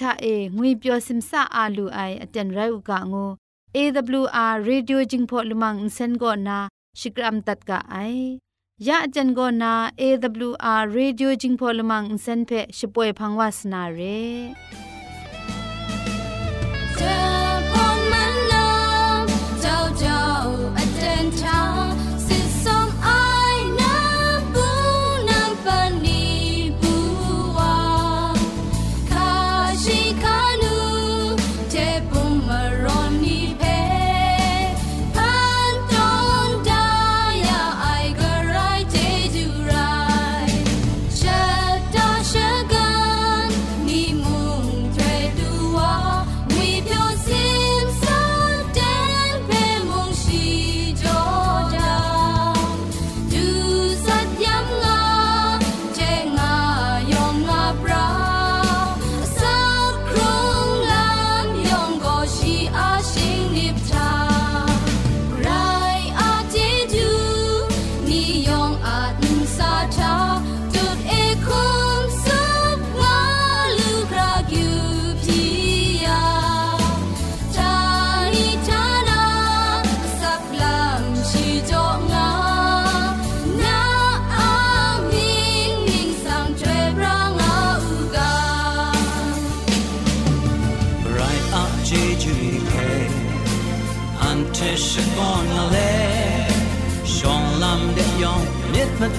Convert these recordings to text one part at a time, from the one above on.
ထအေငွေပျော်စင်ဆာအာလူအိုင်အတန်ရုတ်ကငို AWR Radio Jingpho Lumang Insen go na Shikram tat ka ai ya ajan go na AWR Radio Jingpho Lumang Insen phe shpoe phangwas na re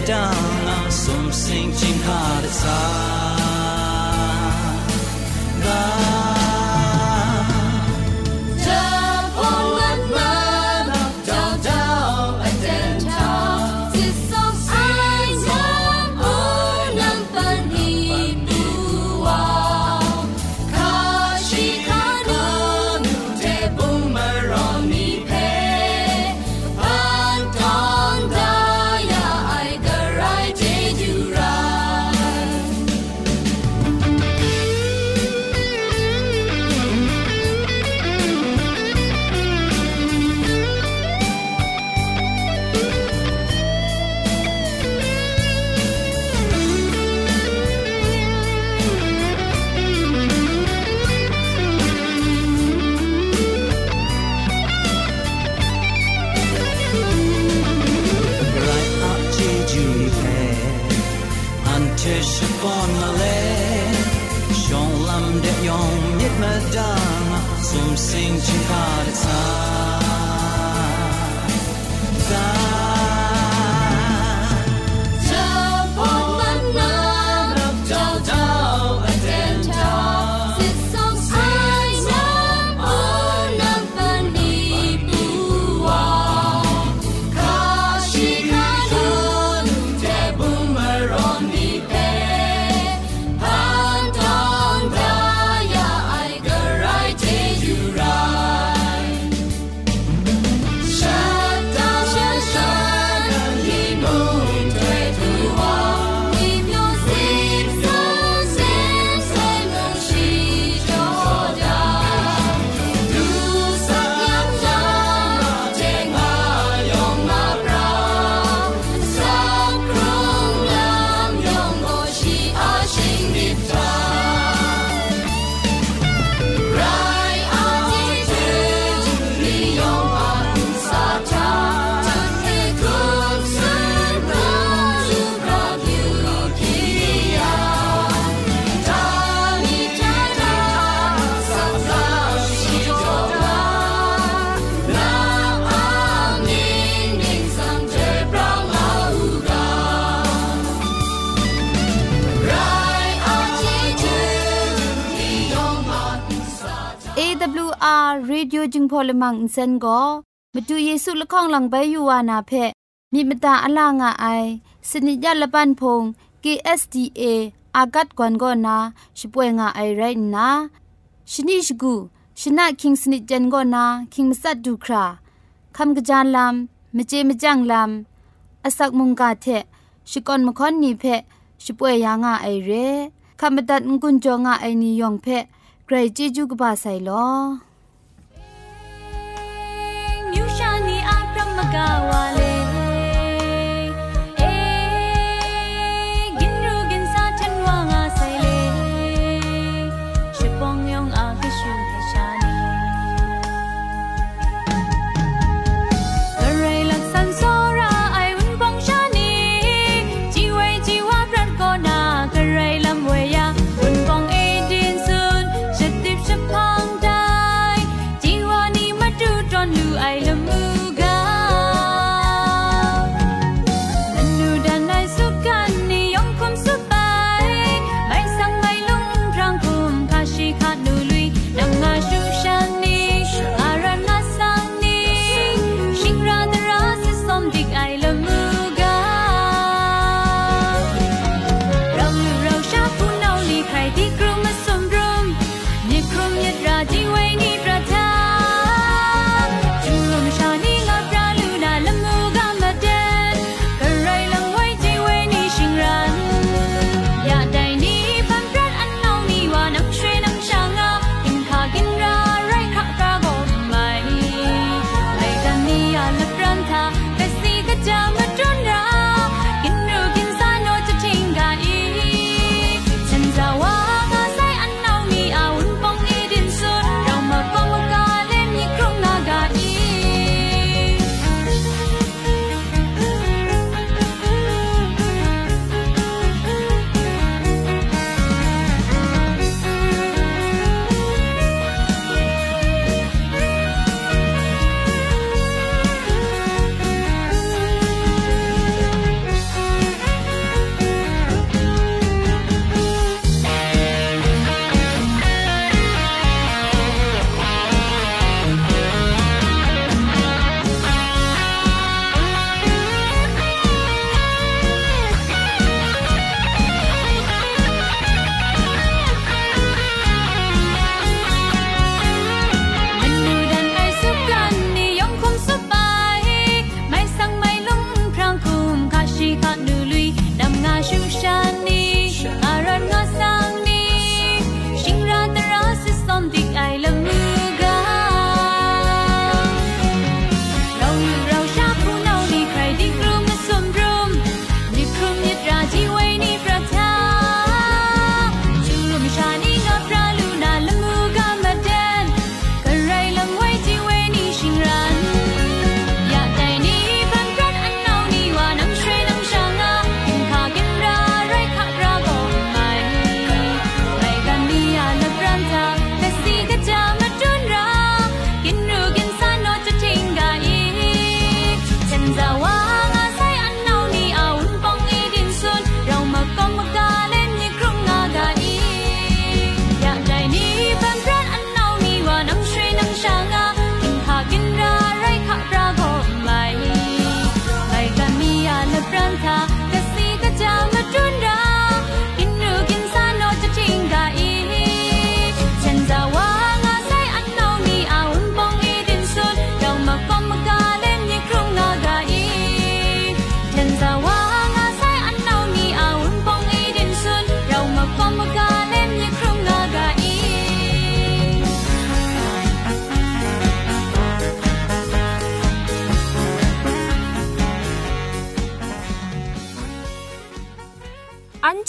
down on some sinking heart aside Radio จึงพอลมังอินเซนก็มาดูเยซูละข้องหลังใบยูวานาเพมีมตาอลางอไอสนิยาละปันพง KSDA อากัดกวนก็นาช่วยงาไอไรนะชนิชกูชนะคิงสนิจันก็นาคิงมสัดดูคราคำกระจานลำมเจมจังลำอาศักมุงกาเทชิกอนมคอนนีเพช่วยยางาไอเรคำบัดงกุนจงาไอนิยองเพใครจีจูกบาไซลอ 高哇。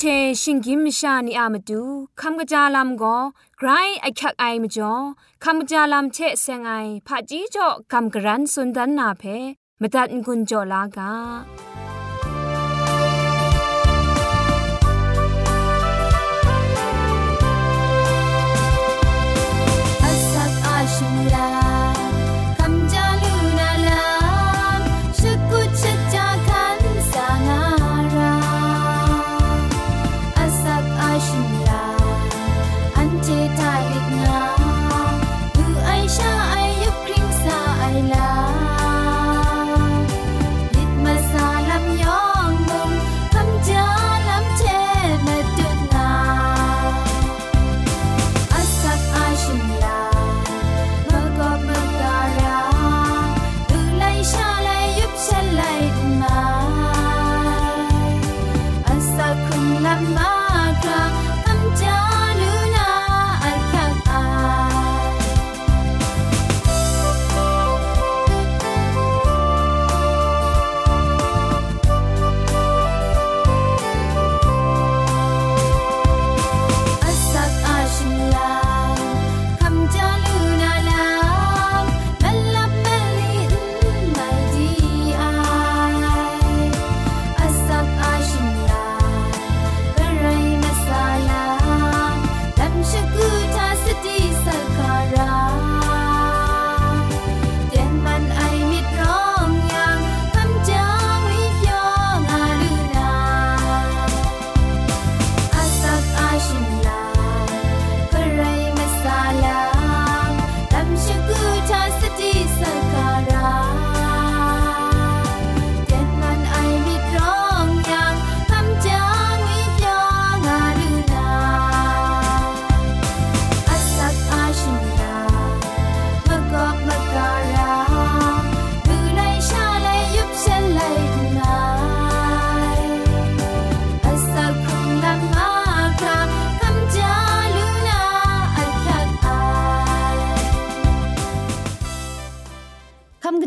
เชชิงกิมชานีอามาดูคำกระจาลำก็ไกรไอคักไอมาจ่อคำกระจาลำเชเซงไอผาจีจ่อคำกระรันสุนดันนาเพมตัดกุญจ่อลากา italic nga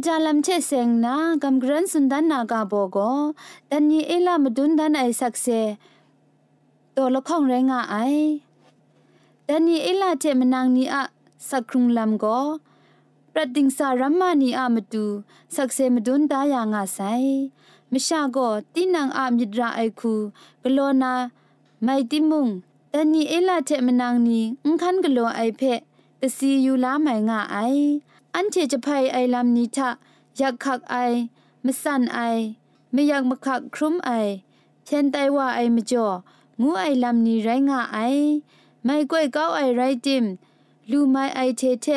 จาลัมเชเซงนากำกรันสุนดันนากาโบโกดันยีเอลามดุนดันไอสักเซตัวละข้องแรงาไอดันยีเอลาเจมนางนีอะสักครุงลำโกประดิงสารัมมานีอะมตูสักเซมดุนดายางาไซมชาโกตินังอามิดราไอคูกโลนาไม่ติมุงดันยีเอลาเจมนางนีอุ้งคันกโลไอเพกสียูลาไมงาไอ อันเทจะพายไอลำนีทะอยากขักไอมสั่นไอไม่อยากมาขักครุมไอเช่นไตว่าไอมจ่องูไอลำนี้ไรงาไอ ไม่ก้อยเก้าไอไรจิมลูไม่ไอเทเท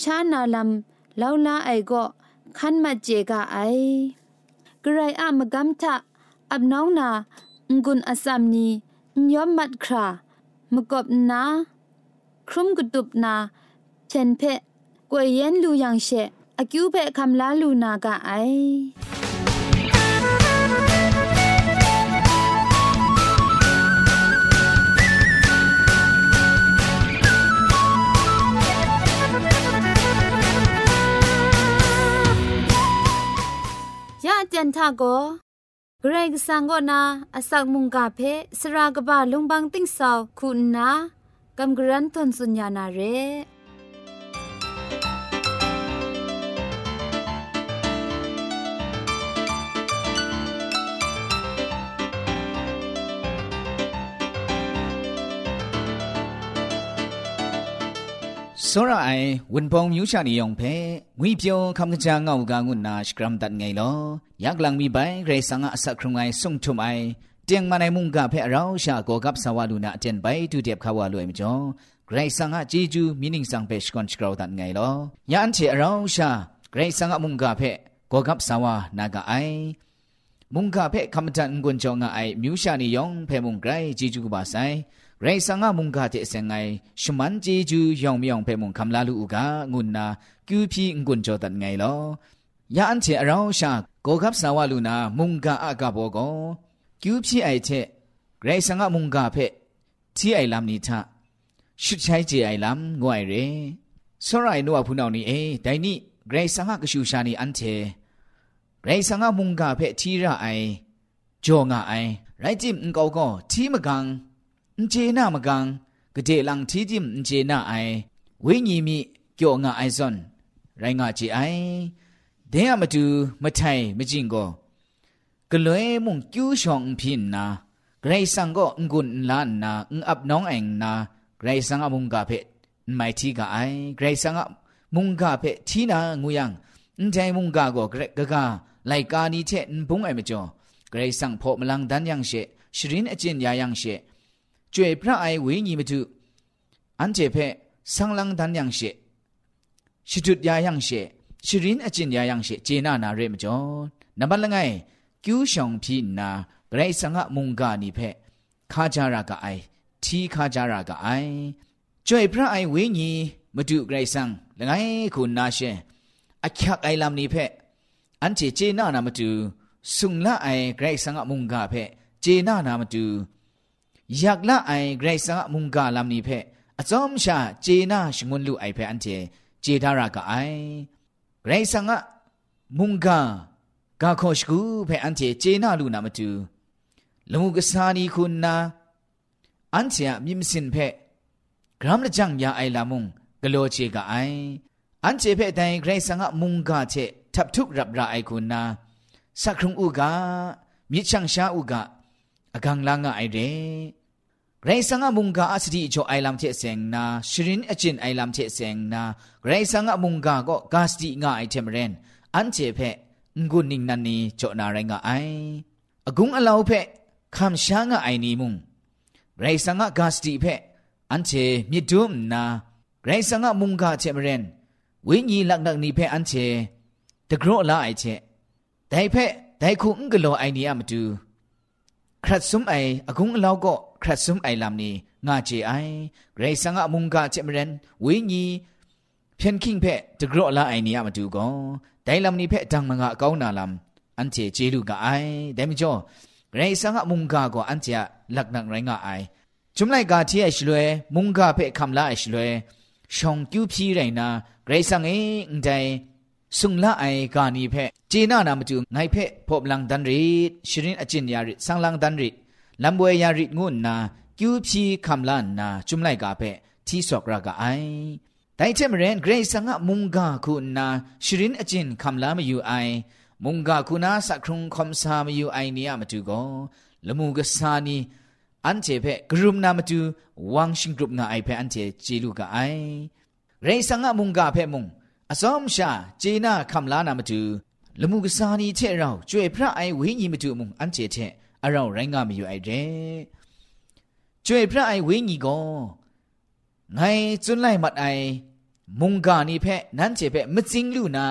ชานาลำเลาลาไอก็ขันมาเจกาไอกระไรอะมกำทะอับน้องนางุนอสัมนียอมมัดครามกบนา ครุมกุตุบนาเชนเพ กวยเย็นลูยังเชอคิวเพคำลาลูนากะไอยะจันทาโกเกรกสังกนาอสักมุงกาเพสรากบะลุงบังติ้งสาวคุณนากำกรันทนสุญญานาเร စောရအိုင်ဝင်ပုံမြူရှာနေယုံဖဲငွေပြုံခမ်ကကြငောက်ကငုနာစကရမ်တတ်ငိုင်လောယက်လန်မီပိုင်ဂရေဆာငါအဆက်ခရုံငိုင်ဆုံထုမိုင်တင်မနိုင်မုန်ကဖဲရောင်းရှာကောကပ်ဆဝလူနာအတန်ပိုင်တူတက်ခါဝလွယ်မကျော်ဂရေဆာငါဂျီဂျူမီနင်းဆောင်ဖဲစကွန်စကရောတတ်ငိုင်လောယန်ချေရောင်းရှာဂရေဆာငါမုန်ကဖဲကောကပ်ဆဝနာကအိုင်မုန်ကဖဲခမတန်ကွန်ကျော်ငါအိုင်မြူရှာနေယုံဖဲမုန်ဂရိုင်ဂျီဂျူကပါဆိုင် ไรสังอมิวชามุงกรจีจูกบารสังะมุงกาเจเซงไงชมันจีจูยองมยองเปมุงคำลาลูกางุนนากิวพีงุนจอตันไงลอยาอันเชอเราชาโกกับสาวลูนามุงกาอากาโบโกกิวพีไอเชไรสังะมุงกาเพที่ไอลำนี้ทะชุดใช้เจไอลำงวยเรสรายนัวพูนเอานี่เอแต่นี่ไรสังะกชูชานีอันเทไรสังะมุงกาเพที่ระไอจงาไอไรจิมงกอก็ที่มกัง 接那么讲，个这人体金接那爱，为你咪叫我爱 son，来我接爱，等下么就么太么经过，个雷梦九上品呐，个来上个唔滚烂呐，唔压农硬呐，个来上阿梦咖啡，唔买提个爱，个来上阿梦咖啡提那我样，唔在梦咖个个个个来咖你切唔碰爱么着，个来上破么浪单样些，是人一见也样些。 ကျွေဖရအိုင်ဝိညီမတုအန်ကျေဖဲဆန်းလန်းတန်ယံရှေရှိတုယာယံရှေရှိရင်အကျင်ယာယံရှေဂျေနာနာရဲမကျော်နံပါတ်လငယ်ကျူးဆောင်ဖြစ်နာဂရိတ်ဆန်ကမုန်ကနိဖဲခါကြရာကအိုင်ထီခါကြရာကအိုင်ကျွေဖရအိုင်ဝိညီမတုဂရိတ်ဆန်လငယ်ခုနာရှေအချက်အိုင်လမ်နိဖဲအန်ကျေဂျေနာနာမတုဆုံလာအိုင်ဂရိတ်ဆန်ကမုန်ကဖဲဂျေနာနာမတူ อยากละไอเกรซังมุงกาลำนี้เพออจอมชาเจนาชงวนลูไอเพอันเจเจดารากไอเกรซังมุงกากาโคชกูเพอันเจเจนาลูนามาตูลมุกสานีคุณนาอันเจมิมสินเพกรามละจังยาไอลามุงกโลเจกไออันเจเพแต่เกรซังมุงกาเจทับทุกรับราไอคุณนาสักครุงอุกามิชังชาอุกาอกังลางไอเร รสังมุงกาอสติโจไอลัมเทเซงนาชรินอจินไอลัมเทเซงนาไรสังมุงกาก็กาสติงาไอเทมเรนอันเจเพงุนิงนันนีโจนาไรงาไออกุงอลาวเพคำช้างาไอนีมุงไรสังกาสติเพอันเจมิดุมนาไรสังมุงกาเทมเรนวิญญีลักนักนีเพอันเจตะกรอลาไอเจแต่เพแต่คุงกโลไอนีอะมตูครัด ซุมไออกุงอลาวก็ครัดซุมไอลำนี้งาเจไอเกรซังอะมุงกาเจมเรนวิญีเพียนคิงเพตกรอละไอนี้มาดูก็แต่ลำนี้เพดังมังกะก้าวนาลำอันเจเจลูกไอแต่ไม่จ่อเกรซังอะมุงกาก็อันเจหลักนักไรงาไอจุมไลกาที่ไอชลวยมุงกาเพคำละไอชลวยชองคิวพีไรนาเกรซังเองใจ สุงละไอกานีเพเจน่านามจูไงเพพบลังดันริดชรินอจินยาริสังลังดันริดลำบวยยาริดงุนนากิวพีคำลานนาจุมไลกาเพที่สอกรากาไอแต่เทมเรนเกรซังะมุงกาคุณนาชรินอจินคำลามอยู่ไอ มุงกาคุณาสักครุงคมซามอยู่ไอเนียมาจูโกละมูกสานีอันเจเพกรุมนามาจูวังชิงกรุปงาไอเพอันเจจีลูกาไอเรซังะมุงกาเพมุง အစောမရှာဂျေနာခမ်လာနာမတူလမှုကစားနီချက်ရောကျွေဖရအိုင်ဝိညီမတူမှုအန်ချေချက်အရောရိုင်းကမယူအိုက်တဲ့ကျွေဖရအိုင်ဝိညီကောငိုင်ကျွန်းလိုက်မတ်အိုင်မုန်ကာနီဖက်နန်းချေဖက်မစင်းလူနာ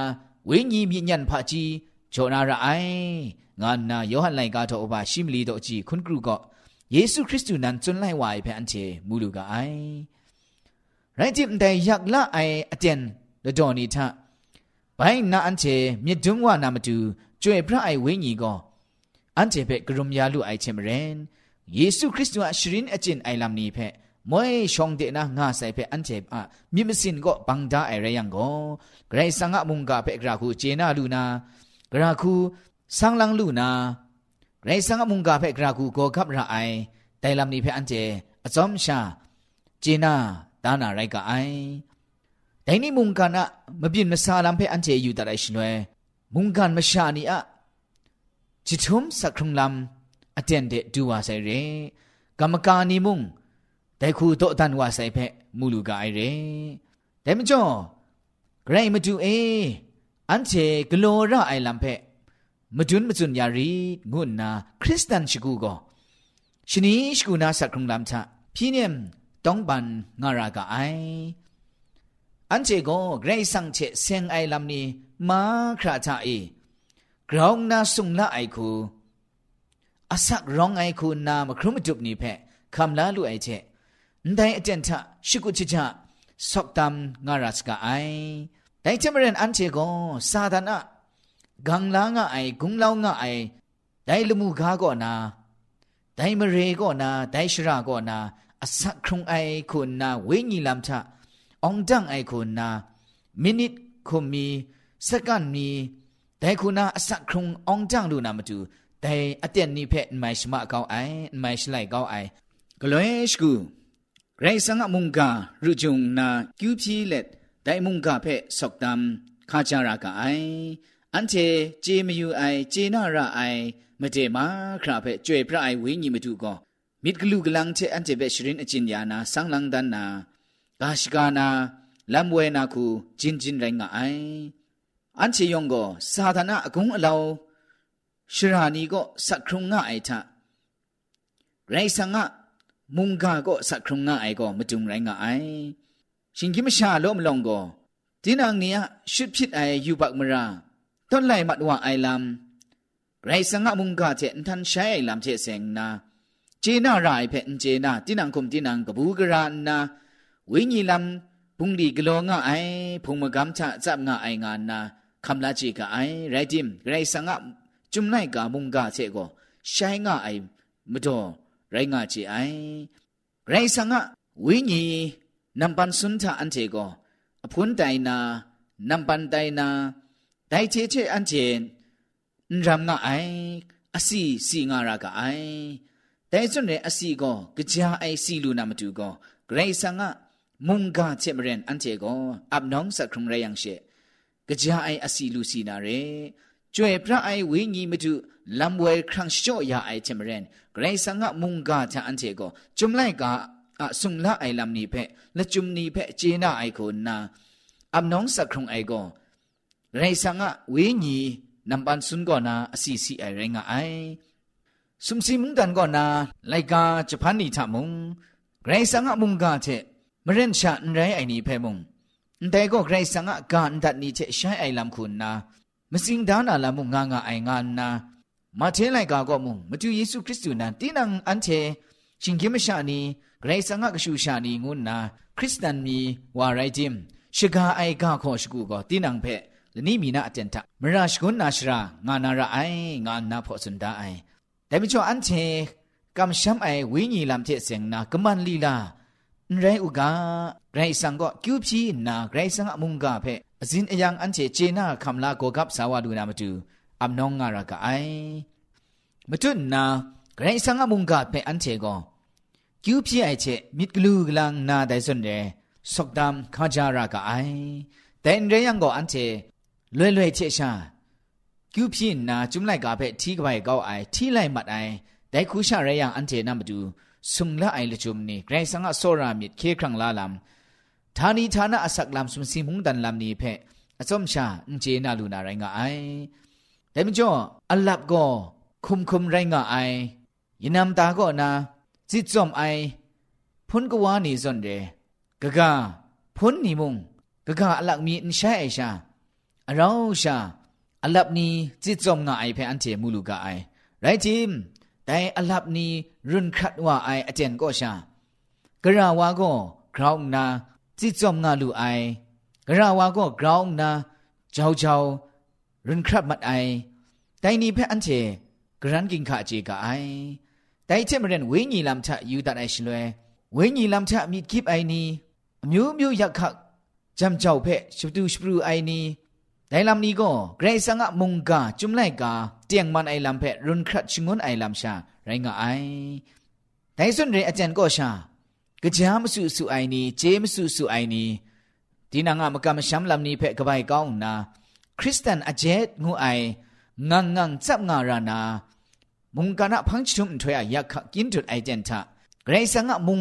ဝိညီမြညံဖာကြီးဂျောနာရအိုင်ငါနာယောဟန်လိုက်ကတော့ဘာရှိမလီတော့ကြည့်ခွန်ကရုကယေရှုခရစ်တုနန်ကျွန်းလိုက်ဝါဖက်အန်ချေမူလူကအိုင်ရိုင်းတိမတိုင်ယက်လာအိုင်အတန် လတော်နီထဘိုင်းနာအန်ချေမြစ်ဒုံဝနာမတူကျွေဖရအိုင်ဝင်းကြီးကောအန်ချေဖက်ကရုံယာလူအိုင်ချေမရင်ယေရှုခရစ်တုအရှရင်အကျင်အိုင်လမ်နီဖက်မွေရှောင်းတဲ့နာငါဆိုင်ဖက်အန်ချေအမြစ်မစင်ကောဘန်ဒါအိုင်ရယံကောဂရိဆန်ငါမုန်ကဖက်ဂရာခုဂျေနာလူနာဂရာခုဆန်းလန်းလူနာဂရိဆန်ငါမုန်ကဖက်ဂရာခုကိုကပ်ရာအိုင်တိုင်လမ်နီဖက်အန်ချေအစုံရှာဂျေနာဒါနာရိုက်ကအိုင် ဒိုင်နီမုန်ကနာမပြင်းမစားလမ်ဖဲအန်ချေယူတရိုင်ရှင်ဝဲမုန်ကန်မရှာနီအจิตุมสักครุงลำอเจนเดดูว่าใส่เรกรรมการนิมุงแต่คูโตตันว่าใส่เพมูลูกาไอเรแต่มจ่อไกรมาดูเออันเชกโลระไอลำเพมาจุนมาจุนยารีงุนนาคริสตันชิกูก็ชนีชิกูนาสักครุงลำชะพี่เนี่ยต้องบันงารากาไอ อันเจโกเกรซังเชเซงไอลำนี้มาคราชาเอกรองนาสุงละไอคูอาศักร้องไอคูนามครุมจุบนี่เพคำลาลุไอเชได้อเจนทะชิกุชิจาสอกตามงารัสกาไอแต่เจมเรนอันเจโกซาดานะกังลางะไอกุงลาวงะไอได้ลมูกาก็นาได้มเรก็นาได้ชราก็นาอาศักครุงไอคุณนาเวญีลำชะ အောင်တန့်အိုက်ခုနာမိနစ်ခုမီစက္ကန့်မီဒိုင်ခုနာအစခုံအောင်တန့်လူနာမတူဒိုင်အတက်နိဖက်မိုင်ရှမအကောင်းအိုင်မိုင်ရှလိုက်ကောင်းအိုင်ဂလွဲရှ်ကူရိုင်စငါမုန်ကာရူဂျုံနာကျူဖြီလက်ဒိုင်မုန်ကာဖက်စောက်တမ်ခါကြရာကအိုင်အန်တီဂျေမယူအိုင်ဂျေနာရာအိုင်မတေမာခရာဖက်ကျွေပြအိုင်ဝင်းညီမတူကောမိဒဂလူဂလန်ချေအန်တီဘက်ရှရင်အချင်းညာနာဆန်းလန်ဒန်နာ ကာရှကာနာလမ်ဝဲနာခုဂျင်ဂျင်ရိုင်းငါအိုင်အန်ချေယောင်ကိုစာသနာအကုံအလောရှရာနီကိုစခရုံငါအိုင်ထရိုင်ဆန်ငါမုန်ကာကိုစခရုံငါအိုင်ကိုမတုံရိုင်းငါအိုင်ရှင်ကြီးမရှာလို့မလုံကိုတင်းနန်နီယရှစ်ဖြစ်အိုင်ယူပတ်မရာต้นไหลมัดว่าไอลำไรสังะมุงกาเจนทันใช้ไอลำเจเสงนาเจน่ารายเพนเจนาติ นังคุมตินังกบูกรานนาวิญีลำพุงดีกโลงะไอพุงมะกัมชะจับงะไองานนาคำลาจีกะไอไรจิมไรสังะจุมไนกามุงกาเจโกใช้งะไอมดอไรงะจีไอไรสังะวิญีนัมปันสุนทะอันเจโกอพุนไตนานัมปันไตนาไดเจเจอันเจนรำงะไออสีสีงารากะไอแต่ส่วนเรอสีก็กะจาไอสีลูนามาดูก็เกรซังะ มุงกาเจมเรนอันเจก็อับน้องสักครุงไรยังเชกะจาไออสีลูสีนาเรจ่วยพระไอวิญีมาดูลำเวครั้งโชยาไอเจมเรนเกรซังะมุงกาจาอันเจก็จุมไลกาอะสุงละไอลำนี้เพและจุมนี้เพเจนาไอคนนาอับน้องสักครุงไอก็ไรสังะเวญีนำปันสุนก่อนนา อสีสีไอไรงะไอสุมสีมุงดันก่อนนาไลกาจะพันนีทามุงไรสังะมุงกาเชมเรนชาอันไรไอนี่เพมุงแต่ก็ไรสังะกาอันดัดนี้เชใช้ไอลำคุณนามสิงดานาลามุงงางะไองานนามาเทไลกาก็มุงมาดูเยซูคริสต์นั้นตีนังอันเชชิงกิมชานีไรสังะกชูชานีงุนนาคริสตันมีวาไรจิมชกาไอกาขอชกูก็ตีนังเพလနိမီနာအတန်တမရရှကွန်နာရှရာငါနာရအိုင်ငါနာဖို့စွန်ဒအိုင်ဒါမချောအန်ချေကမ်ရှမ်အိုင်ဝိညာဉ်လမ်တဲ့စင်နာကမန်လီလာ ไรอุกาไรสังก็คิวพีนาไรสังมุงกาเพอซินอยังอันเจเจนาคำลาโกกับสาวาดูนามาดูอับน้องงารากาไอมาจุนนาไรสังมุงกาเพอันเจก็คิวพีไอเจมิดกลูกลังนาไดซอนเรสกดามขจารากาไอแต่เรยังก็อันเจလွယ်လွယ်ချက်ရှာကျူဖြစ်နာจุမ်လိုက်ကာဖက်ထီးကပိုင်ကောက်အိုင်ထီးလိုက်မတ်အိုင်ဒိုင်ခုရှာရယံအန်တေနမတူ ซุงละไอละจุมนี่ไกรสังะโซรามิดเคครังลาลำทานีทานะอสักลำสุมสิมุงดันลำนี้เพอสมชาอุเจนาลูนาไรงะไอแต่มจ่ออัลลับก็คุมคุมไรงะไอยินนำตาก็นาจิตจอมไอพ้นกวานี่ซอนเดกะกาพ้นนี่มุงกะกาอัลลักมีอินชาไอชาเราชาอัลลับนี้จิตจอมงะไอเพอันเจมูลูกะไอไรจิม แต่อลับนี้รุนครัดว่าไออาจารย์ก็ชากระวาก็กราวนาจิตจอมงาลูไอกระวาก็กราวนาเจ้าเจ้ารุนครัดมัดไอแต่นี่เพ่อันเจกรันกินข้าเจกไอแต่เช่นเรนเวญีลำชะยูตัดไอชลวยเวญีลำชะมีกิบไอนี้มิวมิวยักขักจำเจ้าเพ่ชุบดูชุบดูไอนี้ แต่ลำนี้ก็เกรซังะมุงกาจุมไลกาเตียงมันไอลำเพรุนครัดชงวนไอลำชาไรงะไอแต่ส่วนเรอาจารย์ก็ชากะจามสุสุไอนี้เจมสุสุไอนี้ดีนางามกามชัมลำนี้เพกบายก้าวนาคริสเตียนอาเจตงูไองังงังจับงารานามุงกานะพังชุมถอยยักกินจุดไอเจนทะเกรซังะมุ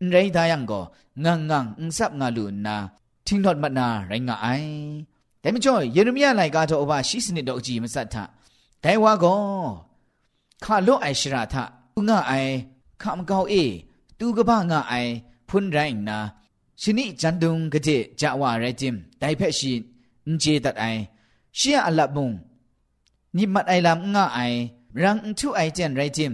งกาเพอสมชาคิวพีนาสกตามข้าจาไรดายังก็งังงังอุสับงาลูนาทิ้งดอดมานาไรงาไอแต่ไม่จ่อยเยเรมียาไลกาโตอบาชิสนิดดอกจีมัสัตถะแต่ว่าก็ข้าโลไอชราทะอุงาไอข้ามเกาเอตูกบ้างาไอพุนไรนาชนิจันดุงกะเจจาวาไรจิมไดเพชินเจตัดไอเชียอัลลับมุงนิมัดไอลำงาไอรังทุไอเจนไรจิม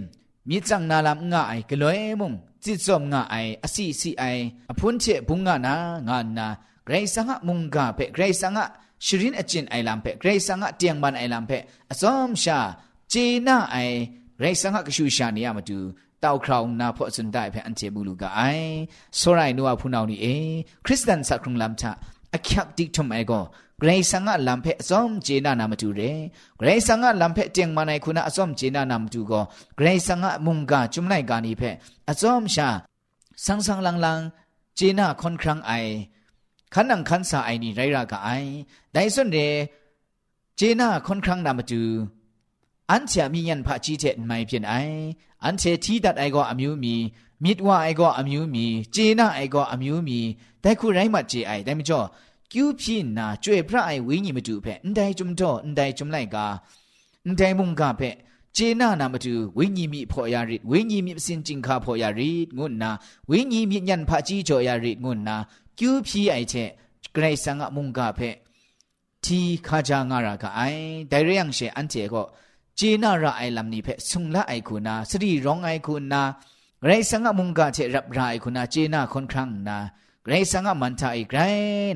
มีจังนาลำงาไอกลอยมุง จิตซอมงาไออสีสีไออพุนเชบุงงานางานนาเกรซังะมุงกาเปเกรซังะชรินอจินไอลำเปเกรซังะเตียงบันไอลำเปอซอมชาเจน่าไอเกรซังะกชูชานียามาดูတောက်ခေါနာဖော့စန်တိုင်ဖဲအန်ချေဘူးလူကအိုင်ဆိုရိုင်နူဝဖူနောင်နီအေခရစ်စတန်စခရုံလမ်ချအခက်တိထုံအဲကို รสังะลำเพซ้อมเจนานามาดูเรเกรสังะลำเพเจียงมาในคุณอซอมเจนานามาดูก็เกรสังะมุงกาจุมไลกานีเพอซ้อมชาสังสังลังลังเจนาคนครั้งไอขันนังขันสาไอนีไรรากาไอได้ส่วนเรเจนาคนครั้งนามาดูอันเชียมีเงินพระจีเจนไม่เพียนไอ อันเชที่ดัดไอก็อมิวมีมิดว่าไอก็อมิวมีเจนาไอก็อมิวมีแต่คุณไรมาเจไอได้ไม่จ่อ คิวพินนาจ่วยพระไอวิญญมาดูเพอันใดจุมจ่ออันใดจุมไลกาอันใดมุงกาเพเจน่านามาดูวิญญมีพอยาริดวิญญมีสินจิงคาพอยาริดงุนนาวิญญมียันพระจีจอยาริดงุนนาคิวพีไอเชไกรสังะมุงกาเพทีขาจางาระกาไอแต่เรื่องเชอันเจก็เจนาระไอลำนี้เพสุงละไอคุณาสรีร้องไอคุณาไรสังะมุงกาเจรับรายคุณาเจนาคนครั้งนาไรสังะมันทาไอไกร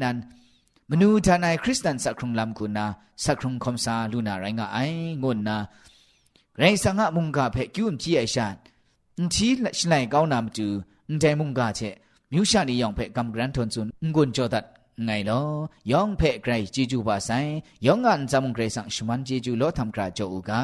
นั้น มนูทานายคริสตันสักครุงลำกุนาสักครุงคอมซาลูนาไรงาไองนนาไรสังะมุงกาเพกิวมจีไอชานนทีชไลก้าวนามจูนใจมุงกาเชมิวชานียองเพกำรันทนซุนงุนจอดัดไงลอยองเพไกรจีจูบาไซยองอันจำงไกรสังชมันจีจูโลทำกราโจอูกา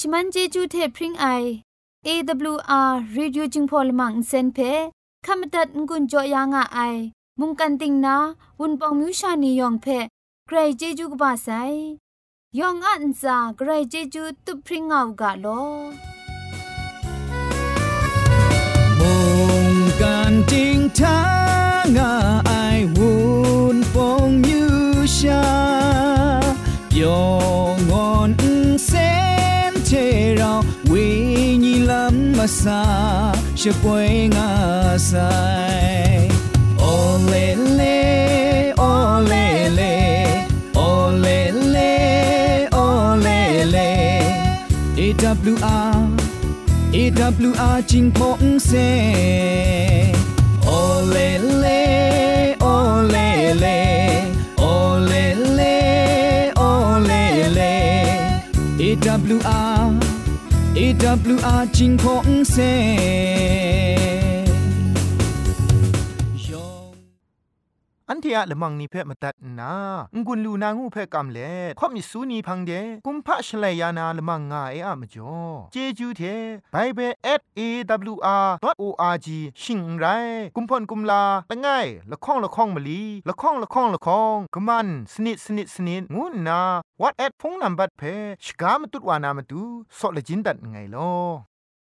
ชมันเจจูเทพริงไอ AWR Reducing Polymer Insen phe ขมตัดงุนจอยางอไอ มุงกันติงนาวุนปองมิวชานียองเพใครเจจูกบาไซยองอันซาใครเจจูตุพริ้งเอากาโลมุงกันติงทางอไอวุนปองมิวชายอง sa she poi nga sai o le le o le le o le le o le le e w r e w r ching phong se o le le o le le o le le o le le e w r AWR จิงพงเซ เทียละมังนิเพ่มาตัดนางุนลูนางูเพ่กำเล่ข่อมิสูนีพังเดกุมพะชเลยานาละมังงาเออะมจ่อเจจูเทไปเบสเบิล @awr.org ชิงไรกุมพ่นกุมลาละง่ายละข้องละข้องมะลีละข้องละข้องละข้องกะมันสนิดสนิดสนิดงูนา what at พงนัมบัดเพชกามตุดวานามตุซอเลจินดัดไงลอ